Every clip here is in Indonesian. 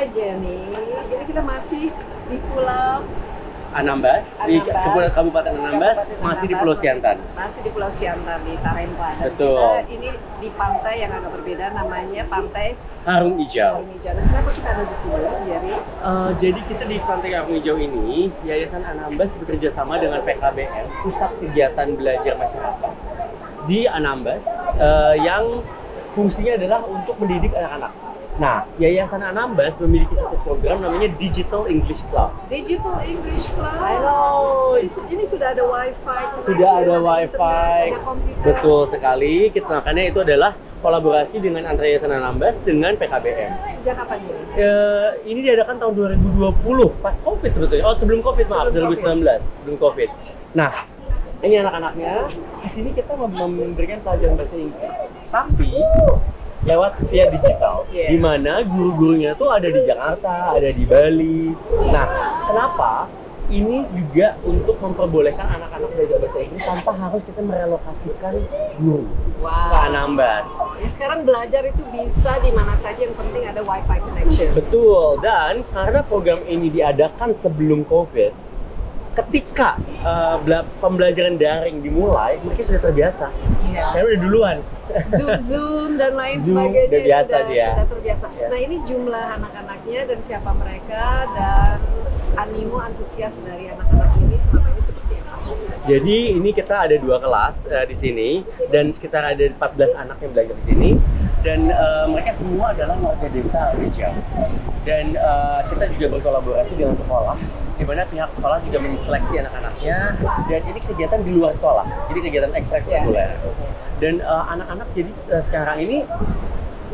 Kita inside journey. Jadi kita masih di Pulau Anambas, di Anambas. Kepulauan Kabupaten Anambas, Kabupaten masih di Anambas. Pulau Siantan. Masih di Pulau Siantan di Tarempa. Dan Betul. kita ini di pantai yang agak berbeda namanya Pantai Harung Hijau. Harung Hijau. Nah, kenapa kita ada di sini, Jerry? Eh, jadi kita di Pantai Harung Hijau ini, Yayasan Anambas bekerja sama dengan PKBM, Pusat Kegiatan Belajar Masyarakat di Anambas, eh, yang fungsinya adalah untuk mendidik anak-anak. Nah, Yayasan Anambas memiliki satu program namanya Digital English Club. Digital English Club. Know. Ini, sudah ada wifi. Sudah ada wifi, ada betul sekali. Kita makanya itu adalah kolaborasi dengan antara Yayasan Anambas dengan PKBM. Sejak kapan ini? Eh, ini diadakan tahun 2020 pas covid sebetulnya oh sebelum covid maaf Sebelum 2019 sebelum covid nah ini anak-anaknya di sini kita mem- memberikan pelajaran bahasa Inggris tapi lewat via digital Yeah. di mana guru-gurunya tuh ada di Jakarta ada di Bali nah kenapa ini juga untuk memperbolehkan anak-anak belajar bahasa Inggris tanpa harus kita merelokasikan guru ke Wow. Anambas Ya, sekarang belajar itu bisa di mana saja yang penting ada wifi connection. Betul, dan karena program ini diadakan sebelum COVID, ketika uh, bela- pembelajaran daring dimulai, mereka sudah terbiasa. Iya. Karena udah duluan. Zoom Zoom dan lain Zoom, sebagainya udah biasa udah, dia. sudah terbiasa. Ya. Nah ini jumlah anak-anaknya dan siapa mereka dan animo antusias dari anak-anak Jadi ini kita ada dua kelas uh, di sini dan sekitar ada 14 anak yang belajar di sini dan uh, mereka semua adalah warga desa Rejang. Dan uh, kita juga berkolaborasi dengan sekolah di mana pihak sekolah juga menseleksi anak-anaknya dan ini kegiatan di luar sekolah. Jadi kegiatan ekstrakurikuler. Dan uh, anak-anak jadi uh, sekarang ini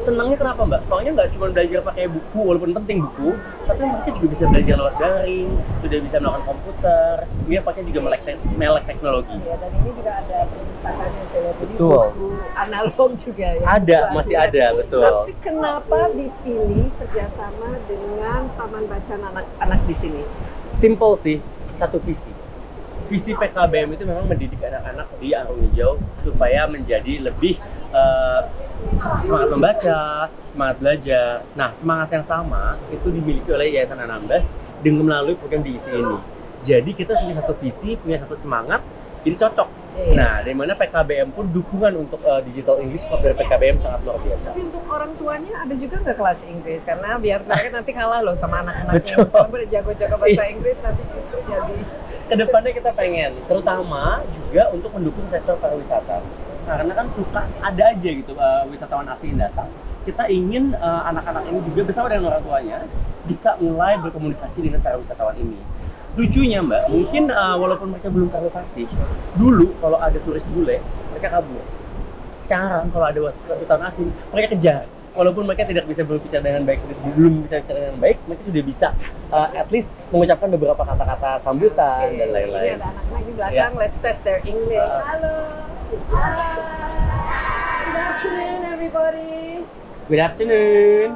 senangnya kenapa mbak? Soalnya nggak cuma belajar pakai buku, walaupun penting buku, tapi mereka juga bisa belajar lewat daring, sudah bisa melakukan komputer, sehingga pakai juga melek, te- melek teknologi. Ya, dan ini juga ada perpustakaannya saya. Jadi Betul. buku analog juga ya. Ada, buku masih ada, betul. Tapi kenapa dipilih kerjasama dengan taman bacaan anak-anak di sini? Simple sih, satu visi. Visi PKBM itu memang mendidik anak-anak di Arung Hijau supaya menjadi lebih eh, semangat membaca, semangat belajar. Nah, semangat yang sama itu dimiliki oleh Yayasan Anambas dengan melalui program diisi ini. Jadi kita punya satu visi, punya satu semangat, jadi cocok. Iya. Nah, dari mana PKBM pun dukungan untuk eh, Digital English Club dari PKBM sangat luar biasa. Tapi untuk orang tuanya ada juga nggak kelas Inggris? Karena biar mereka nanti kalah loh sama anak-anak Betul. kalau jago-jago bahasa Inggris nanti justru jadi ke depannya kita pengen terutama juga untuk mendukung sektor pariwisata karena kan suka ada aja gitu uh, wisatawan asing datang. Kita ingin uh, anak-anak ini juga bersama dengan orang tuanya bisa mulai berkomunikasi dengan para wisatawan ini. Lucunya mbak mungkin uh, walaupun mereka belum terlalu dulu kalau ada turis bule mereka kabur. Sekarang kalau ada wisatawan asing mereka kejar walaupun mereka tidak bisa berbicara dengan baik belum bisa bicara dengan baik mereka sudah bisa uh, at least mengucapkan beberapa kata-kata sambutan dan Ini lain-lain ada anak-anak di belakang, let's test their English. Uh, Halo. Hi. Good afternoon, everybody. Good afternoon.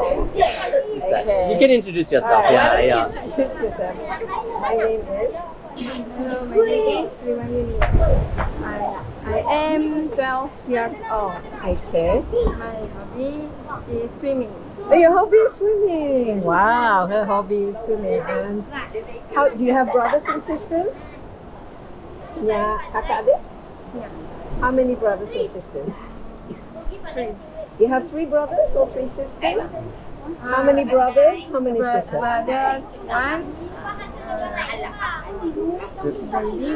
Okay. You can introduce yourself. Alright, Yeah, yeah. you introduce yourself? My name is. Hello, my name is Sriwayuni. I, I am 12 years old. Okay. My hobby is swimming. Oh, your hobby is swimming. Wow, her hobby is swimming. And how do you have brothers and sisters? Yeah, kakak adik? Yeah. How many brothers and sisters? Three. You have three brothers or three sisters? How many brothers? How many Bro- sisters? brothers, one. Baby,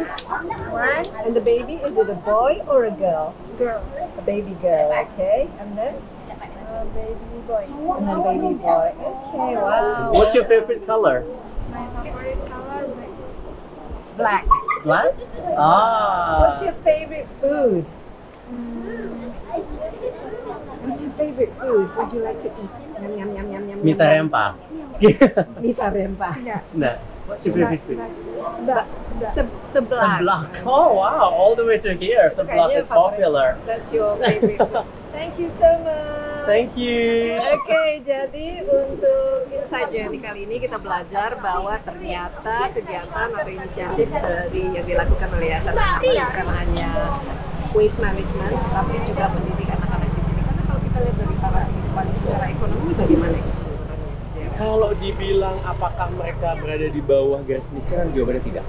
one. And the baby, is it a boy or a girl? Girl, A baby girl, okay. And then? uh, baby boy. And then baby boy. Okay, wow. What's your favorite color? My favorite color, Black. black. Black. Ah. What's your favorite food? Mm, What's your favorite food? Would you like to eat? Yum, yum, yum, yum. Mita rempah. Mita rempah. nah, what's your favorite food? Black. Black. Se seblak. Seblak. Oh wow, all the way to here. Seblak Kayaknya is popular. That's your favorite food. Thank you so much. Thank you. Oke, jadi untuk Inside Journey kali ini kita belajar bahwa ternyata kegiatan atau inisiatif dari yang dilakukan oleh Yayasan Anambas bukan hanya waste management, tapi juga mendidik anak-anak di sini. Karena kalau kita lihat dari para Kalau dibilang apakah mereka berada di bawah garis kemiskinan, jawabannya tidak.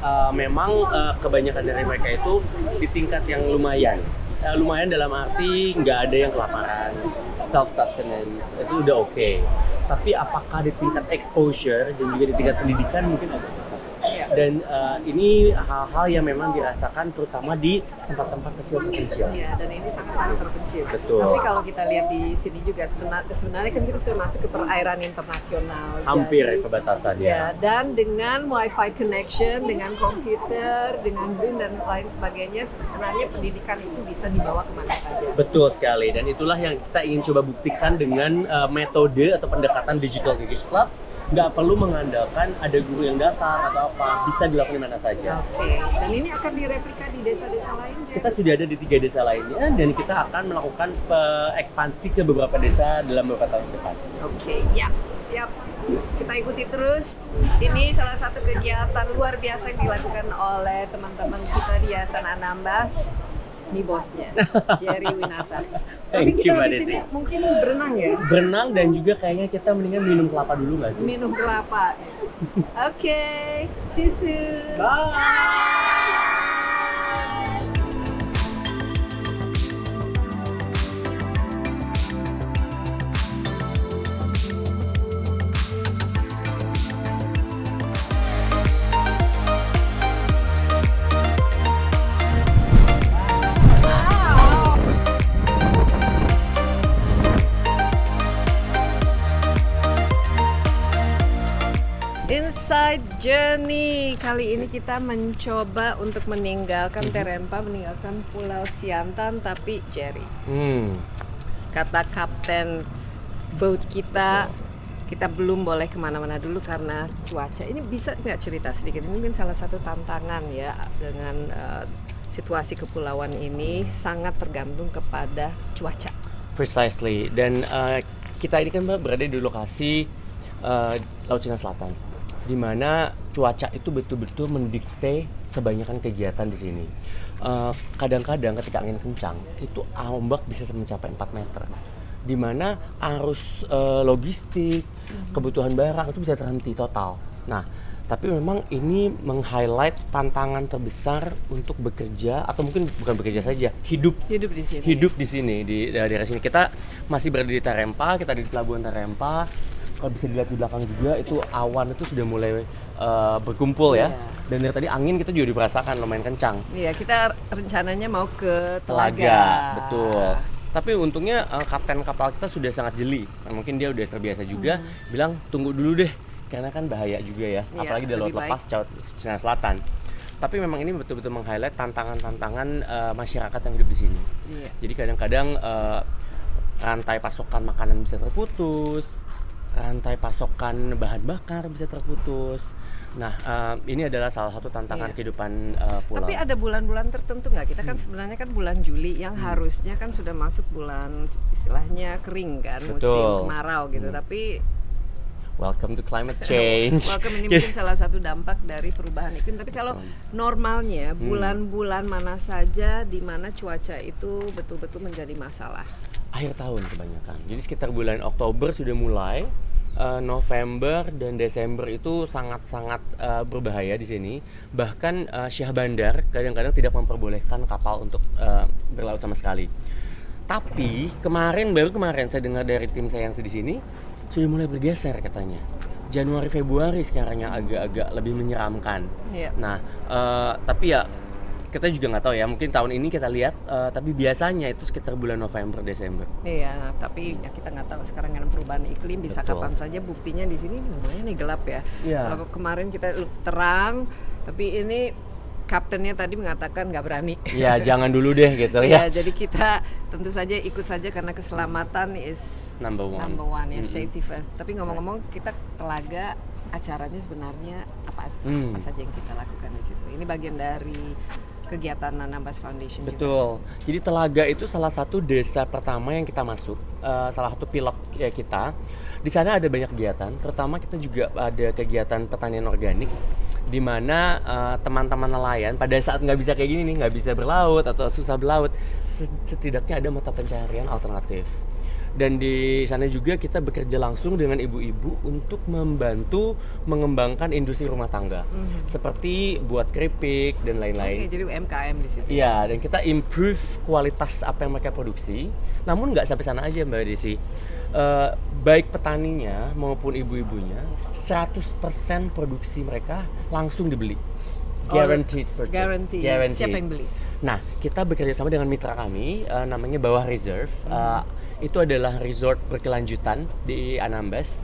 Uh, memang uh, kebanyakan dari mereka itu di tingkat yang lumayan. Uh, lumayan dalam arti nggak ada yang kelaparan, self sustenance itu udah oke. Okay. Tapi apakah di tingkat exposure dan juga di tingkat pendidikan mungkin agak. Dan uh, ini hal-hal yang memang dirasakan terutama di tempat-tempat kecil terpencil. Iya, dan ini sangat-sangat terpencil. Betul. Tapi kalau kita lihat di sini juga sebenarnya, sebenarnya kan kita sudah masuk ke perairan internasional. Hampir Jadi, perbatasan Ya, ya. dan dengan wifi connection, dengan komputer, dengan Zoom dan lain sebagainya, sebenarnya pendidikan itu bisa dibawa ke mana saja. Betul sekali, dan itulah yang kita ingin coba buktikan dengan uh, metode atau pendekatan Digital English Club. Nggak perlu mengandalkan ada guru yang datang atau apa, bisa dilakukan di mana saja. Oke, dan ini akan direplika di desa-desa lain, Jen? Kita sudah ada di tiga desa lainnya, dan kita akan melakukan ekspansi ke beberapa desa dalam beberapa tahun ke depan. Oke, ya, siap. Kita ikuti terus. Ini salah satu kegiatan luar biasa yang dilakukan oleh teman-teman kita di Yayasan Anambas. Ini bosnya, Jerry Winata. Tapi kita you, di sini mungkin berenang ya? Berenang dan juga kayaknya kita mendingan minum kelapa dulu nggak sih? Minum kelapa. Oke, see you soon. Bye! Inside Journey kali ini kita mencoba untuk meninggalkan Mhm. Terempa, meninggalkan Pulau Siantan, tapi Jerry Hmm, kata kapten boat kita kita belum boleh ke mana-mana dulu karena cuaca. Ini bisa nggak cerita sedikit? Ini mungkin salah satu tantangan ya dengan eh, situasi kepulauan ini sangat tergantung kepada cuaca. precisely. Dan uh, kita ini kan berada di lokasi uh, Laut Cina Selatan, di mana cuaca itu betul-betul mendikte kebanyakan kegiatan di sini. Uh, Kadang-kadang ketika angin kencang, itu ombak bisa mencapai 4 meter. Di mana arus uh, logistik, kebutuhan barang itu bisa terhenti total. Nah, tapi memang ini meng-highlight tantangan terbesar untuk bekerja atau mungkin bukan bekerja saja, hidup Hidup di sini. hidup di sini di daerah sini kita masih berada di Tarempa kita ada di pelabuhan Tarempa kalau bisa dilihat di belakang juga itu awan itu sudah mulai uh, berkumpul ya. Iya. dan dari tadi angin kita juga dirasakan lumayan kencang. Iya, kita rencananya mau ke Telaga. telaga betul. Tapi untungnya uh, kapten kapal kita sudah sangat jeli. Nah, mungkin dia udah terbiasa juga. Bilang tunggu dulu deh karena kan bahaya juga ya. Hmm. Iya, apalagi di laut lepas Cina Selatan. Tapi memang ini betul-betul meng-highlight tantangan-tantangan uh, masyarakat yang hidup di sini. Iya. jadi kadang-kadang eh, rantai pasokan makanan bisa terputus, rantai pasokan bahan bakar bisa terputus. Nah, eh, ini adalah salah satu tantangan Iya. kehidupan eh, pulau. Tapi ada bulan-bulan tertentu nggak? Kita kan sebenarnya kan bulan Juli yang Hmm. harusnya kan sudah masuk bulan istilahnya kering kan, musim Betul. kemarau gitu. Hmm. Tapi Welcome to climate change. welcome ini mungkin salah satu dampak dari perubahan iklim. Tapi kalau normalnya Hmm. bulan-bulan mana saja di mana cuaca itu betul-betul menjadi masalah. Akhir tahun kebanyakan. Jadi sekitar bulan Oktober sudah mulai. Eh, November dan Desember itu sangat-sangat eh, berbahaya di sini. Bahkan eh, Syah Bandar kadang-kadang tidak memperbolehkan kapal untuk eh, berlaut sama sekali. Tapi kemarin baru kemarin saya dengar dari tim saya yang di sini sudah mulai bergeser katanya. Januari Februari sekarang yang agak-agak lebih menyeramkan. Iya. Nah, eh, tapi ya kita juga nggak tahu ya. Mungkin tahun ini kita lihat, eh, tapi biasanya itu sekitar bulan November Desember. Iya, tapi ya kita nggak tahu sekarang dengan perubahan iklim bisa Betul. kapan saja. Buktinya di sini lumayan nih gelap ya. Iya. Kalau kemarin kita terang, tapi ini kaptennya tadi mengatakan nggak berani. Ya jangan dulu deh gitu Ya, ya. jadi kita tentu saja ikut saja karena keselamatan is Number one. number one ya, Mm-mm. safety first. Tapi ngomong-ngomong kita telaga acaranya sebenarnya apa, Hmm. apa saja yang kita lakukan di situ. Ini bagian dari kegiatan Anambas Foundation juga. Betul. Jadi Telaga itu salah satu desa pertama yang kita masuk, eh, salah satu pilot ya kita. Di sana ada banyak kegiatan, terutama kita juga ada kegiatan pertanian organik, di mana eh, teman-teman nelayan pada saat nggak bisa kayak gini nih, nggak bisa berlaut atau susah berlaut, se- setidaknya ada mata pencaharian alternatif. Dan di sana juga kita bekerja langsung dengan ibu-ibu untuk membantu mengembangkan industri rumah tangga. Seperti buat keripik dan lain-lain. jadi UMKM di situ. Iya, dan kita improve kualitas apa yang mereka produksi. Namun nggak sampai sana aja Mbak Desi. Eh, baik petaninya maupun ibu-ibunya, 100% produksi mereka langsung dibeli. Oh, Guaranteed purchase. Guarantee. Guaranteed. Siapa yang beli? Nah, kita bekerja sama dengan mitra kami, eh, namanya Bawah Reserve. Hmm. Eh, itu adalah resort berkelanjutan di Anambas.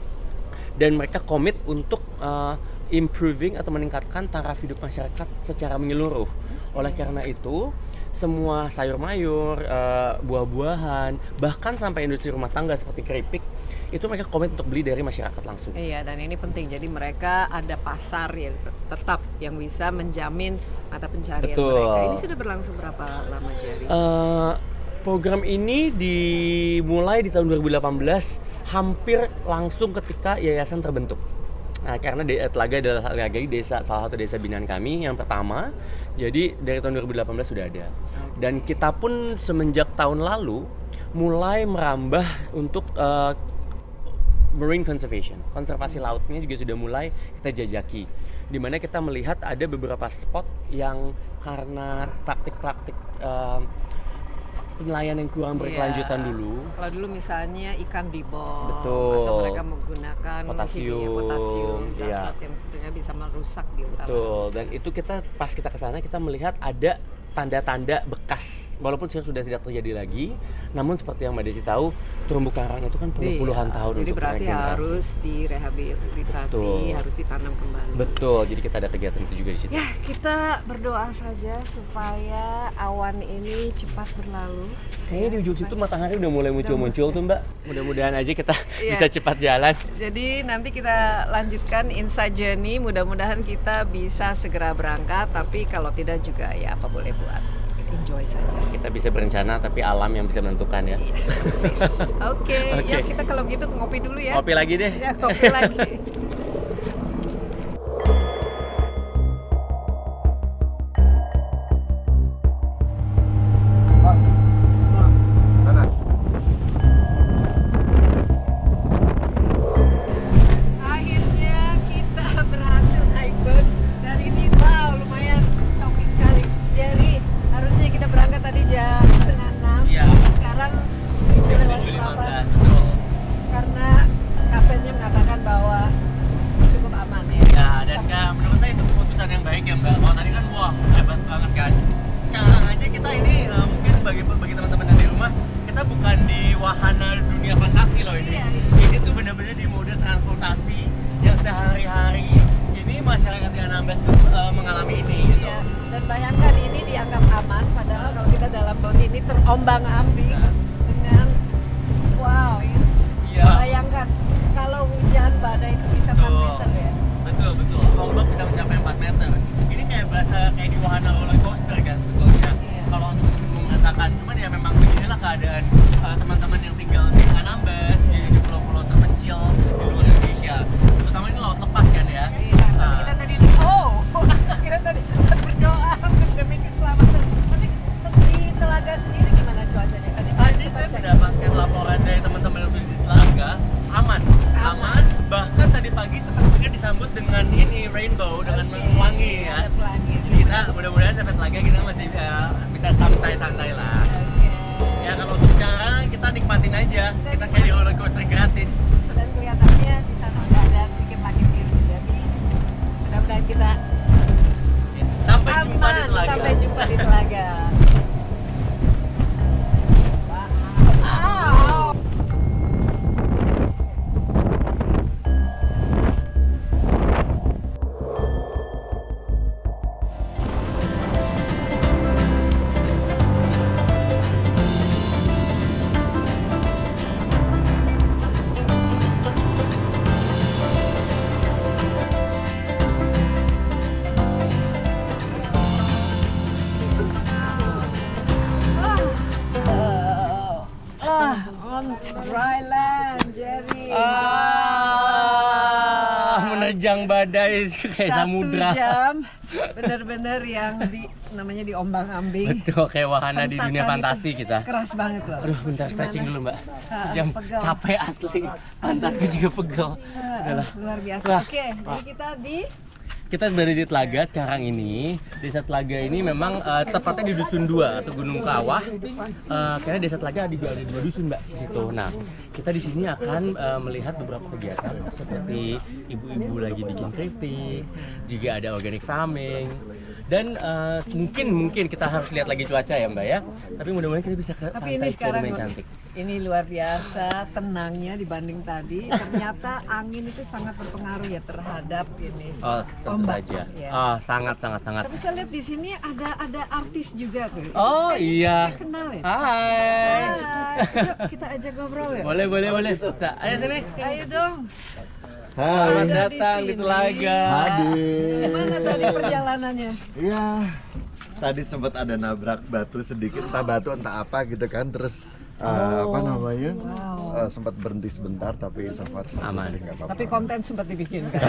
Dan mereka komit untuk eh, improving atau meningkatkan taraf hidup masyarakat secara menyeluruh. Oleh karena itu, semua sayur mayur, eh, buah-buahan, bahkan sampai industri rumah tangga seperti keripik, itu mereka komit untuk beli dari masyarakat langsung. Iya, dan ini penting. Jadi mereka ada pasar ya tetap yang bisa menjamin mata pencarian Betul. mereka. Ini sudah berlangsung berapa lama, Jerry? Eh, program ini dimulai di tahun 2018 hampir langsung ketika yayasan terbentuk. Nah, karena de- Telaga adalah Telaga desa salah satu desa binaan kami yang pertama. Jadi dari tahun 2018 sudah ada. Dan kita pun semenjak tahun lalu mulai merambah untuk eh, marine conservation. Konservasi lautnya juga sudah mulai kita jajaki. Di mana kita melihat ada beberapa spot yang karena praktik-praktik eh, penilaian yang kurang berkelanjutan Iya. dulu. Kalau dulu misalnya ikan dibom Betul. atau mereka menggunakan Potasium, potasium, iya. zat-zat yang sebetulnya bisa merusak biotal. Betul. Dan itu kita pas kita ke sana kita melihat ada tanda-tanda bekas walaupun sudah tidak terjadi lagi namun seperti yang Mbak Desi tahu terumbu karang itu kan perlu Iya. puluhan tahun Jadi untuk berarti regenerasi. harus direhabilitasi, Betul. harus ditanam kembali. betul jadi kita ada kegiatan itu juga di situ Ya, kita berdoa saja supaya awan ini cepat berlalu. kayaknya di ujung situ matahari udah mulai muncul-muncul tuh Mbak mudah-mudahan aja kita Iya. bisa cepat jalan Jadi nanti kita lanjutkan inside journey. Mudah-mudahan kita bisa segera berangkat. Tapi kalau tidak juga ya apa boleh buat. Enjoy saja. kita bisa berencana tapi alam yang bisa menentukan ya Iya. Oke, Oke. ya kita kalau gitu ngopi dulu ya. kopi lagi deh Ya, ngopi lagi. Mbak. Kalau tadi kan wah hebat banget kan. Sekarang aja kita ini eh, mungkin bagi bagi teman-teman yang di rumah, kita bukan di wahana dunia fantasi loh ini. Iya. Ini tuh benar-benar di mode transportasi yang sehari-hari ini masyarakat di Anambas tuh eh, mengalami ini gitu. Iya. Dan bayangkan ini dianggap aman, padahal kalau kita dalam boat ini terombang ambing dengan wow. Iya. Bayangkan kalau hujan badai itu bisa 4 Betul. meter ya. Ombak bisa mencapai 4 meter. Ini kayak berasa kayak di wahana roller coaster kan sebetulnya. Iya. Kalau untuk mengatakan, cuman ya memang beginilah keadaan uh, teman-teman yang tinggal di Anambas, kayak Satu samudra. jam benar-benar yang di namanya diombang-ambing. Betul, kayak wahana di dunia fantasi kita. Keras banget loh. Aduh, bentar stretching dulu mbak. Sejam pegel. capek asli. Pantatku juga pegel. Udahlah. luar biasa. Oke, jadi kita di Kita berada di Telaga sekarang ini. Desa Telaga ini memang eh, tepatnya di Dusun 2 atau Gunung Kawah. Eh, karena Desa Telaga ada, ada dua dusun mbak di situ. Nah, kita di sini akan eh, melihat beberapa kegiatan seperti ibu-ibu lagi bikin keripik, juga ada organic farming. Dan eh, mungkin mungkin kita harus lihat lagi cuaca ya mbak ya. Tapi mudah-mudahan kita bisa ke Tapi pantai ini sekarang cantik. ini luar biasa tenangnya dibanding tadi. Ternyata angin itu sangat berpengaruh ya terhadap ini. Oh, tentu Ombak, saja. ya. Oh, sangat sangat sangat. Tapi saya lihat di sini ada ada artis juga tuh. Oh Kayaknya iya. kita kenal ya. Hai. Hai. Yuk kita ajak ngobrol ya. Boleh boleh boleh. Ayo sini. Ayo dong. Selamat Ada di datang di sini. Telaga. Hadir. Gimana tadi perjalanannya? Iya. Tadi sempat ada nabrak batu sedikit, entah batu entah apa gitu kan, terus eh, apa namanya? Wow. eh, sempat berhenti sebentar tapi so far sih Aman. apa-apa. Tapi konten sempat dibikin kan.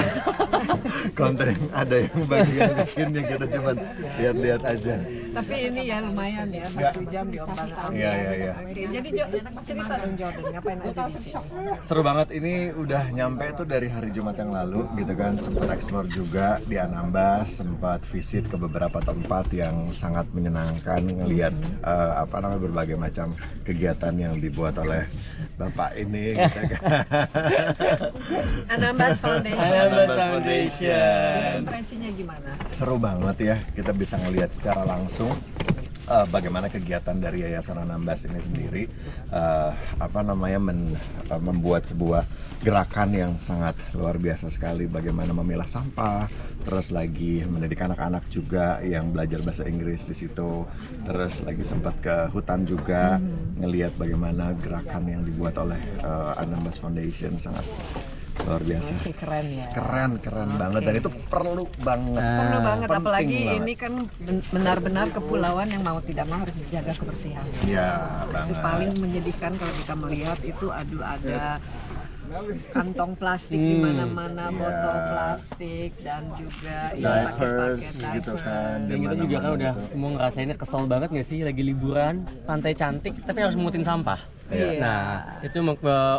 konten yang ada yang bagian bikinnya kita cuman lihat-lihat aja. Tapi ini ya lumayan ya satu jam di. Iya, iya, iya. Oke, Jadi Jo, cerita dong Jordan ngapain aja di sini? Seru banget ini udah nyampe tuh dari hari Jumat yang lalu gitu kan sempat explore juga di Anambas sempat visit ke beberapa tempat yang sangat menyenangkan ngelihat eh, apa namanya berbagai macam kegiatan yang dibuat oleh bapak ini gitu kan. Anambas Foundation. Anambas Foundation. Impresinya gimana? seru banget ya kita bisa ngelihat secara langsung eh, bagaimana kegiatan dari Yayasan Anambas ini sendiri eh, apa namanya men- eh, membuat sebuah gerakan yang sangat luar biasa sekali. Bagaimana memilah sampah terus lagi mendidik anak-anak juga yang belajar bahasa Inggris di situ. Terus lagi sempat ke hutan juga ngelihat bagaimana gerakan yang dibuat oleh eh, Anambas Foundation. Sangat luar biasa Oke, keren ya. keren keren banget dan itu perlu banget Perlu banget penting apalagi banget. ini kan ben- benar-benar kepulauan yang mau tidak mau harus menjaga kebersihan. ya Itu banget paling menyedihkan kalau kita melihat itu aduh ada kantong plastik di Hmm. mana-mana, Iya. botol plastik dan juga ya, gitu kan Dan di kita juga kan udah gitu. semua ngerasainnya kesel banget gak sih lagi liburan, pantai cantik tapi harus mungutin sampah. Iya. Nah, itu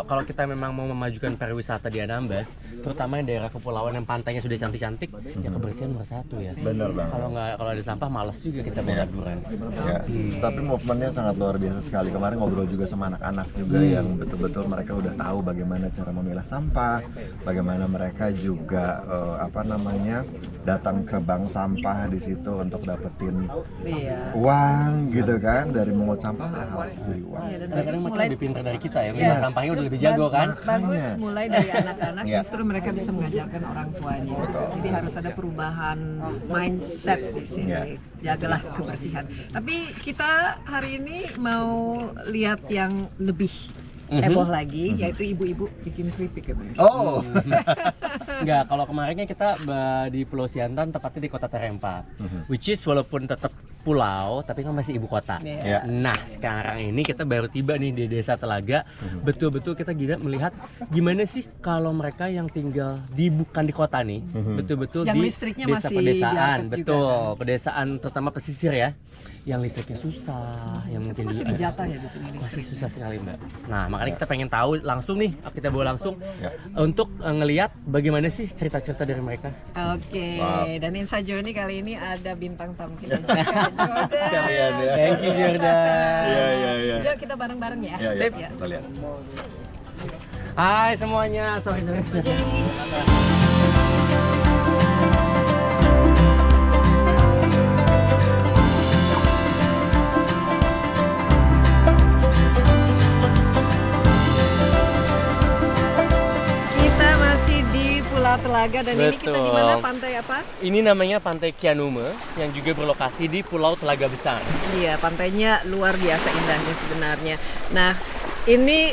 kalau kita memang mau memajukan pariwisata di Anambas, terutama yang daerah kepulauan yang pantainya sudah cantik-cantik, ya kebersihan nomor satu ya. bener banget Kalau nggak kalau ada sampah malas juga kita mau liburan. ya tapi movementnya sangat luar biasa sekali. Kemarin ngobrol juga sama anak-anak juga yang betul-betul mereka udah tahu bagaimana cara memilah sampah bagaimana mereka juga eh, apa namanya datang ke bank sampah di situ untuk dapetin Iya. uang gitu kan dari mengut sampah harus jadi uang. Iya, dan mulai lebih pintar dari kita ya, Iya. milah sampahnya udah lebih jago kan. Ba- Bagus mulai dari anak-anak Iya. justru mereka bisa mengajarkan orang tuanya. Jadi harus ada perubahan mindset di sini. Iya. Jagalah kebersihan. Tapi kita hari ini mau lihat yang lebih Mhm. heboh lagi yaitu ibu-ibu bikin keripik katanya. oh Enggak, kalau kemarin kan kita di Pulau Siantan tepatnya di Kota Terempa. Mhm. Which is walaupun tetap pulau tapi kan masih ibu kota. Iya. ya Nah, sekarang ini kita baru tiba nih di Desa Telaga. Mhm. Betul-betul kita gila melihat gimana sih kalau mereka yang tinggal di bukan di kota nih, Mhm. betul-betul Yang di listriknya desa masih pedesaan, diangkat juga, betul, kan? pedesaan terutama pesisir ya. Yang listriknya susah, yang mungkin Masih dijatah ya di sini. masih susah sekali mbak. Nah makanya kita pengen tahu langsung nih kita bawa langsung Ya. untuk eh, ngeliat bagaimana sih cerita-cerita dari mereka. Oke, Wow. dan Inside Journey kali ini ada bintang tamu kita. Sekalian ya. Thank you Jordan. iya iya iya Yuk kita bareng-bareng ya. ya, ya. Sip. kita lihat Hai semuanya, sorry sorry. Pulau Telaga dan ini kita di mana Betul. pantai apa? Ini namanya Pantai Kianume yang juga berlokasi di Pulau Telaga Besar. Iya, pantainya luar biasa indahnya sebenarnya. Nah, ini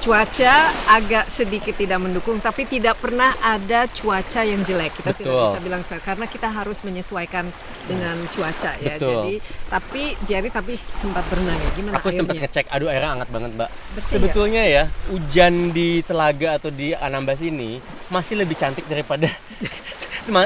cuaca agak sedikit tidak mendukung, tapi tidak pernah ada cuaca yang jelek. Kita tidak Betul. bisa bilang karena kita harus menyesuaikan dengan cuaca ya. Betul. Jadi, tapi Jerry tapi sempat berenang ya. Gimana Aku sempat airnya? ngecek, aduh airnya hangat banget mbak. Bersih ya? Sebetulnya ya, hujan di Telaga atau di Anambas ini masih lebih cantik daripada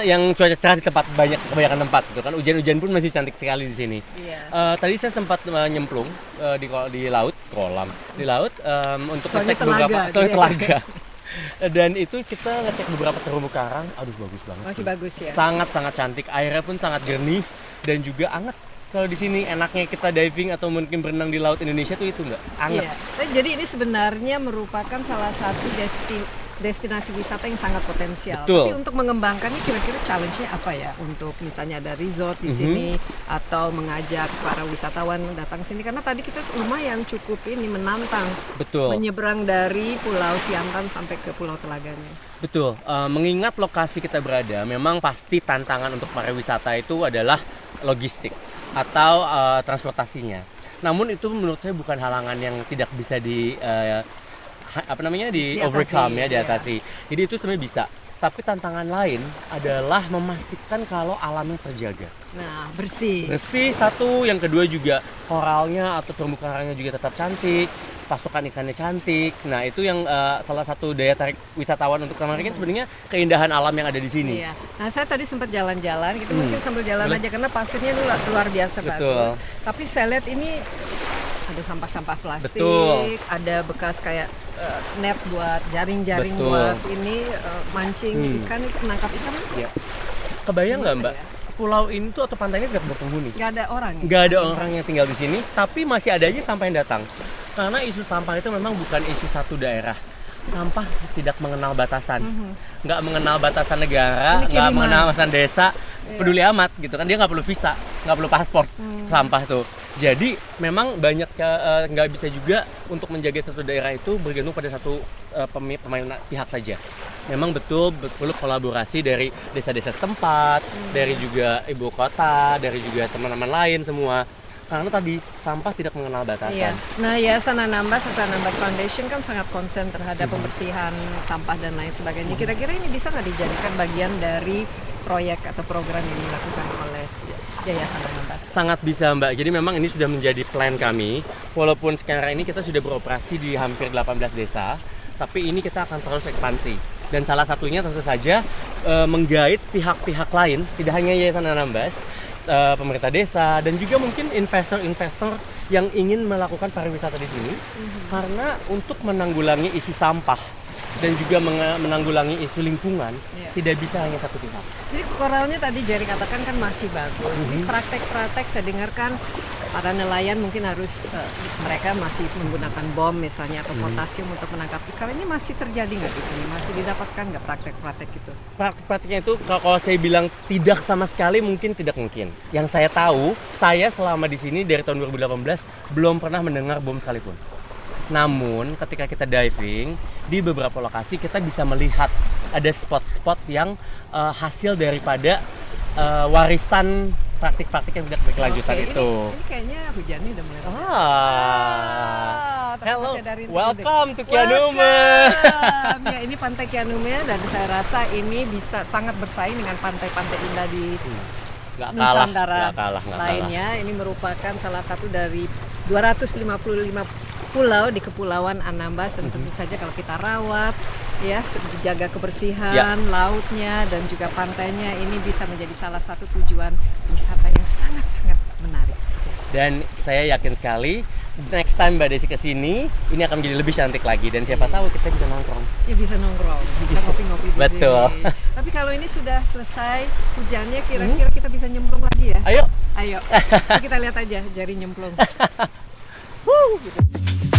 yang cuaca cerah di tempat banyak kebanyakan tempat gitu kan. Hujan-hujan pun masih cantik sekali di sini. Iya. Eh, tadi saya sempat eh, nyemplung eh, di di laut, kolam, di laut em, untuk Soalnya ngecek telaga, beberapa soalnya telaga. Dan itu kita ngecek beberapa terumbu karang, aduh bagus banget. Masih sih. bagus ya. Sangat sangat cantik, airnya pun sangat jernih dan juga anget. Kalau di sini enaknya kita diving atau mungkin berenang di laut Indonesia tuh itu enggak anget. Iya. Nah, Jadi ini sebenarnya merupakan salah satu desti- destinasi wisata yang sangat potensial. Betul. Tapi untuk mengembangkannya kira-kira challenge-nya apa ya? Untuk misalnya ada resort di Mhm. sini atau mengajak para wisatawan datang sini karena tadi kita lumayan cukup ini menantang Betul. menyeberang dari Pulau Siantan sampai ke Pulau Telaganya. Betul, Eh, mengingat lokasi kita berada, memang pasti tantangan untuk pariwisata itu adalah logistik atau eh, transportasinya. Namun itu menurut saya bukan halangan yang tidak bisa di ha- apa namanya di Diatasi, overcome ya, iya. diatasi. Jadi itu sebenarnya bisa. Tapi tantangan lain adalah memastikan kalau alamnya terjaga. Nah, bersih. Bersih satu, yang kedua juga koralnya atau terumbu karangnya juga tetap cantik, pasokan ikannya cantik. Nah itu yang eh, salah satu daya tarik wisatawan untuk kemarin kan sebenarnya keindahan alam yang ada di sini. Iya. Nah, saya tadi sempat jalan-jalan, kita Hmm. mungkin sambil jalan Boleh. aja karena pasirnya luar, luar biasa Betul. bagus. Tapi saya lihat ini ada sampah-sampah plastik, Betul. ada bekas kayak net buat jaring-jaring buat ini eh, mancing Hmm. ikan itu menangkap ikan. Iya. Kebayang nggak mbak? Pulau ini tuh atau pantainya tidak berpenghuni. Nggak ada orang. ya? Nggak ada orang yang tinggal di sini, tapi masih ada aja sampah yang datang. Karena isu sampah itu memang bukan isu satu daerah. Sampah tidak mengenal batasan, nggak mengenal batasan negara, Mhm. Nggak mengenal batasan desa, Iya. peduli amat gitu kan dia nggak perlu visa, nggak perlu paspor, Hmm. sampah tuh. Jadi memang banyak sekali eh, nggak bisa juga untuk menjaga satu daerah itu bergantung pada satu pemi- pemain pihak saja. Memang betul perlu kolaborasi dari desa-desa setempat, Hmm. dari juga ibu kota, dari juga teman-teman lain semua. Karena tadi sampah tidak mengenal batasan. Iya. Nah, Yayasan Anambas atau Anambas Foundation kan sangat konsen terhadap Mhm. pembersihan sampah dan lain sebagainya. Kira-kira ini bisa nggak dijadikan bagian dari proyek atau program yang dilakukan oleh Yayasan Anambas? Sangat bisa Mbak. Jadi memang ini sudah menjadi plan kami. Walaupun sekarang ini kita sudah beroperasi di hampir 18 desa, tapi ini kita akan terus ekspansi. Dan salah satunya tentu saja eh, menggait pihak-pihak lain, tidak hanya Yayasan Anambas, eh, pemerintah desa dan juga mungkin investor-investor yang ingin melakukan pariwisata di sini karena untuk menanggulangi isu sampah dan juga menanggulangi isu lingkungan Iya. tidak bisa hanya satu pihak. Jadi koralnya tadi Jerry katakan kan masih bagus. Mhm. praktek-praktek saya dengarkan para nelayan mungkin harus eh, mereka masih menggunakan bom misalnya atau Mhm. potasium untuk menangkap ikan. Ini masih terjadi nggak di sini? Masih didapatkan nggak praktek-praktek itu? praktiknya itu kalau saya bilang tidak sama sekali mungkin tidak mungkin. Yang saya tahu, saya selama di sini dari tahun 2018 belum pernah mendengar bom sekalipun. Namun ketika kita diving di beberapa lokasi kita bisa melihat ada spot-spot yang eh, hasil daripada eh, warisan praktik-praktik yang tidak berkelanjutan Oke, itu. Ini, ini kayaknya hujannya udah mulai. Ah. tapi Hello, rintik-rintik. welcome to Kianume. Welcome. ya, ini Pantai Kianume dan saya rasa ini bisa sangat bersaing dengan pantai-pantai indah di Nggak kalah, Nusantara nggak kalah, kalah. lainnya. Ini merupakan salah satu dari 255 pulau di Kepulauan Anambas dan Mhm. tentu saja kalau kita rawat ya se- jaga kebersihan Ya. lautnya dan juga pantainya ini bisa menjadi salah satu tujuan wisata yang sangat-sangat menarik. Dan saya yakin sekali next time Mbak Desi ke sini ini akan menjadi lebih cantik lagi dan siapa tahu kita bisa nongkrong. Ya bisa nongkrong, bisa ngopi-ngopi di Betul. sini. Tapi kalau ini sudah selesai hujannya kira-kira kita bisa nyemplung lagi ya? Ayo Ayo, kita lihat aja jari nyemplung. Wuh, gitu.